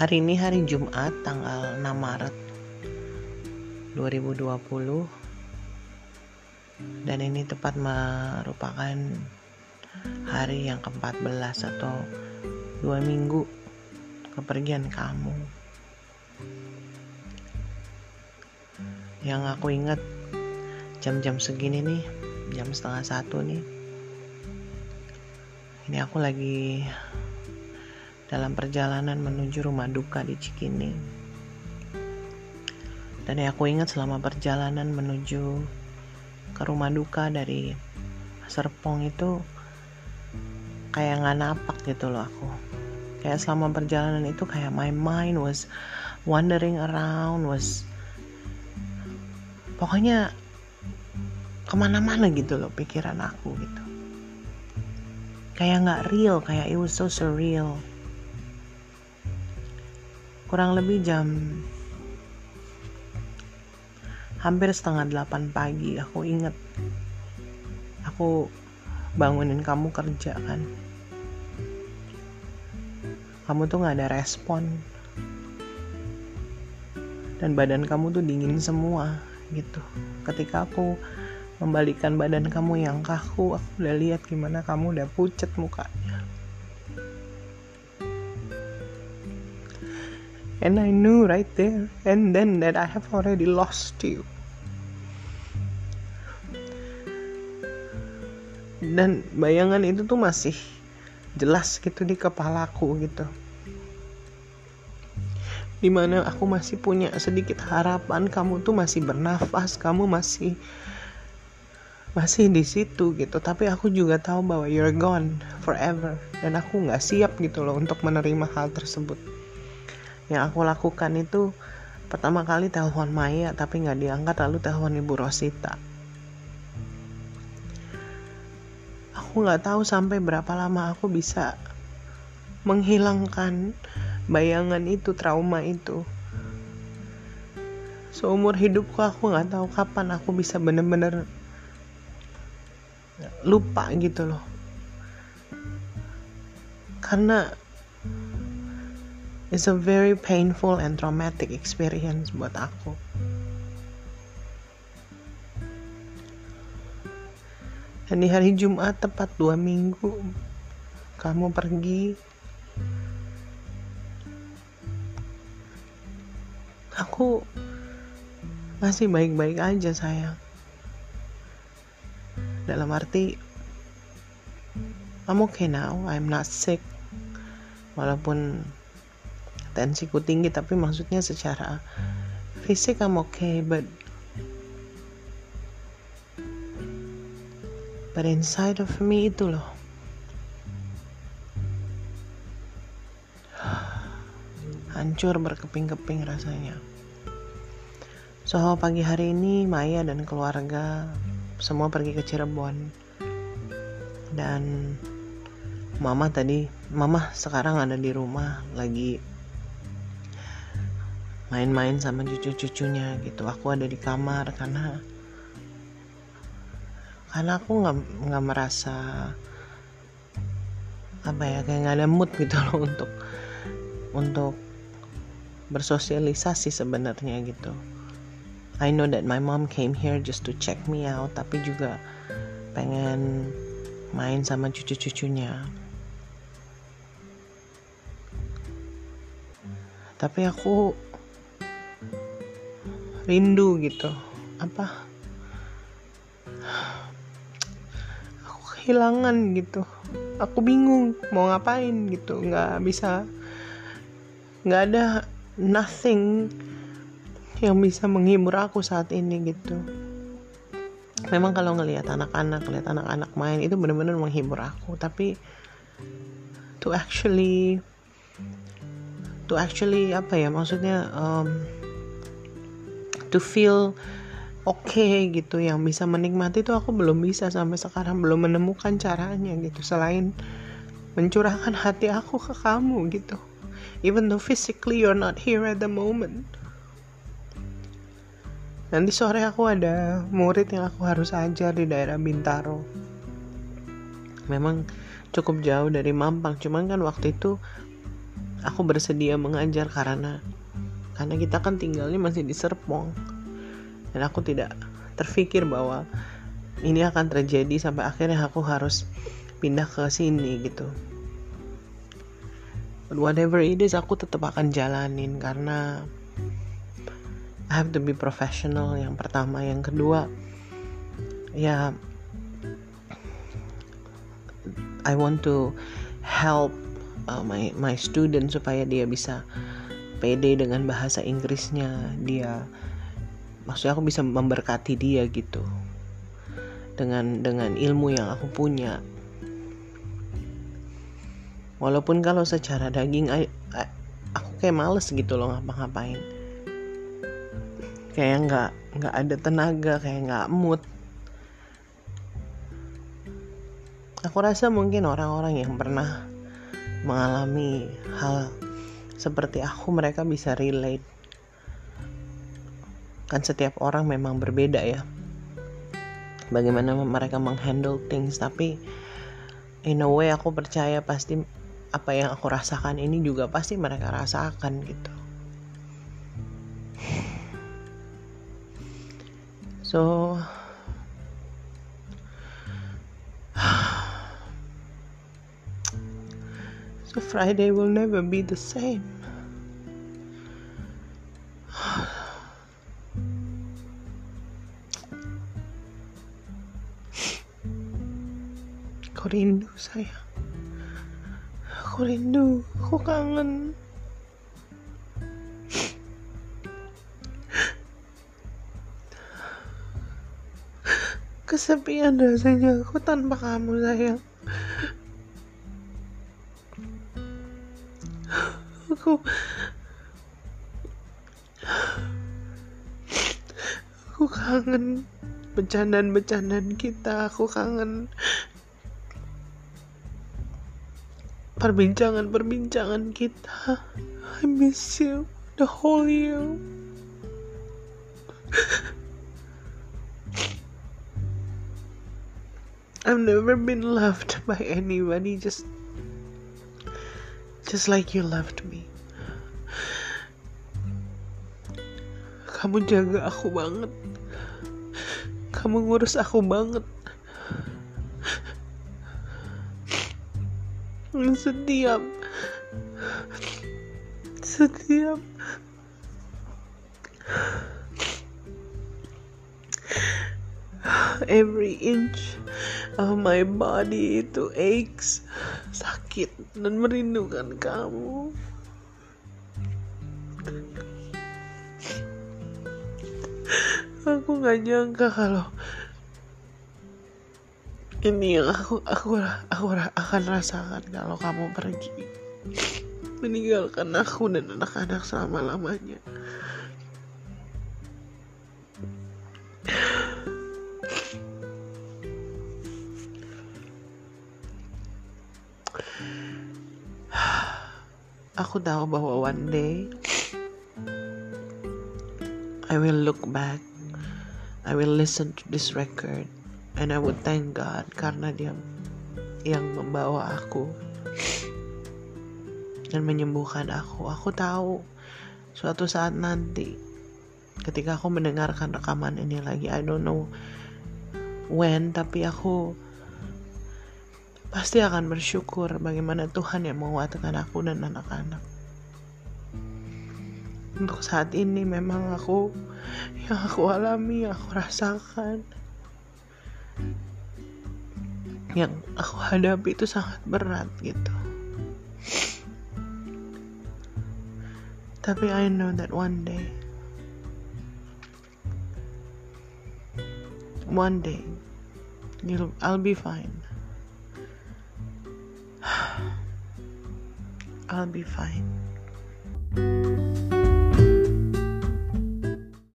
Hari ini hari Jumat tanggal 6 Maret 2020 dan ini tepat merupakan hari yang ke-14 atau dua minggu kepergian kamu. Yang aku ingat jam-jam segini nih, jam setengah satu nih. Ini aku lagi dalam perjalanan menuju rumah duka di Cikini. Dan yang aku ingat selama perjalanan menuju ke rumah duka dari Serpong itu kayak nggak napak gitu loh aku. Kayak selama perjalanan itu kayak my mind was wandering around, was pokoknya ke mana-mana gitu loh pikiran aku gitu. Kayak nggak real, kayak it was so surreal kurang lebih jam hampir setengah delapan pagi aku inget aku bangunin kamu kerja kan. Kamu tuh gak ada respon. Dan badan kamu tuh dingin semua gitu. Ketika aku membalikan badan kamu yang kaku aku udah lihat gimana kamu udah pucet mukanya And I knew right there and then that I have already lost you. Dan bayangan itu tuh masih jelas gitu di kepalaku gitu. Di mana aku masih punya sedikit harapan kamu tuh masih bernafas, kamu masih masih di situ gitu. Tapi aku juga tahu bahwa you're gone forever dan aku nggak siap gitu loh untuk menerima hal tersebut yang aku lakukan itu pertama kali telepon Maya tapi nggak diangkat lalu telepon Ibu Rosita. Aku nggak tahu sampai berapa lama aku bisa menghilangkan bayangan itu trauma itu. Seumur hidupku aku nggak tahu kapan aku bisa bener-bener lupa gitu loh. Karena It's a very painful and traumatic experience buat aku. Dan di hari Jumat tepat dua minggu kamu pergi. Aku masih baik-baik aja sayang. Dalam arti I'm okay now, I'm not sick. Walaupun tensiku tinggi tapi maksudnya secara fisik I'm okay but but inside of me itu loh. Hancur berkeping-keping rasanya. So pagi hari ini Maya dan keluarga semua pergi ke Cirebon. Dan mama tadi mama sekarang ada di rumah lagi main-main sama cucu-cucunya gitu. Aku ada di kamar karena karena aku nggak nggak merasa apa ya kayak nggak ada mood gitu loh untuk untuk bersosialisasi sebenarnya gitu. I know that my mom came here just to check me out tapi juga pengen main sama cucu-cucunya. Tapi aku rindu gitu. Apa? Aku kehilangan gitu. Aku bingung mau ngapain gitu. Nggak bisa nggak ada nothing yang bisa menghibur aku saat ini gitu. Memang kalau ngelihat anak-anak ngelihat anak-anak main itu benar-benar menghibur aku. Tapi to actually to actually apa ya? Maksudnya um, to feel oke okay gitu yang bisa menikmati itu aku belum bisa sampai sekarang belum menemukan caranya gitu selain mencurahkan hati aku ke kamu gitu. Even though physically you're not here at the moment. Nanti sore aku ada murid yang aku harus ajar di daerah Bintaro. Memang cukup jauh dari Mampang cuman kan waktu itu aku bersedia mengajar karena karena kita kan tinggalnya masih di Serpong. Dan aku tidak terfikir bahwa ini akan terjadi sampai akhirnya aku harus pindah ke sini gitu. But whatever it is aku tetap akan jalanin karena I have to be professional yang pertama. Yang kedua ya I want to help uh, my my student supaya dia bisa pede dengan bahasa Inggrisnya. Dia maksudnya aku bisa memberkati dia gitu. Dengan dengan ilmu yang aku punya. Walaupun kalau secara daging aku kayak males gitu loh ngapa-ngapain. Kayak nggak nggak ada tenaga kayak nggak mood. Aku rasa mungkin orang-orang yang pernah mengalami hal seperti aku mereka bisa relate. Kan setiap orang memang berbeda ya. Bagaimana mereka menghandle things tapi in a way aku percaya pasti apa yang aku rasakan ini juga pasti mereka rasakan gitu. So So Friday will never be the same. Aku rindu sayang. Aku rindu, aku kangen. kesepian rasanya aku tanpa kamu sayang aku. Aku kangen bercandaan-bercandaan kita aku kangen perbincangan-perbincangan kita. I miss you the whole you I've never been loved by anybody just just like you loved me. Kamu jaga aku banget. Kamu ngurus aku banget. Setiap setiap every inch of my body itu aches sakit dan merindukan kamu aku gak nyangka kalau ini yang aku aku aku akan rasakan kalau kamu pergi. Meninggalkan aku dan anak-anak selama lamanya aku tahu bahwa one day I will look back I will listen to this record and I would thank God karena dia yang membawa aku dan menyembuhkan aku aku tahu suatu saat nanti ketika aku mendengarkan rekaman ini lagi I don't know when tapi aku pasti akan bersyukur bagaimana Tuhan yang menguatkan aku dan anak-anak. Untuk saat ini memang aku yang aku alami, aku rasakan. Yang aku hadapi itu sangat berat gitu. Tapi I know that one day one day you'll I'll be fine. I'll be fine.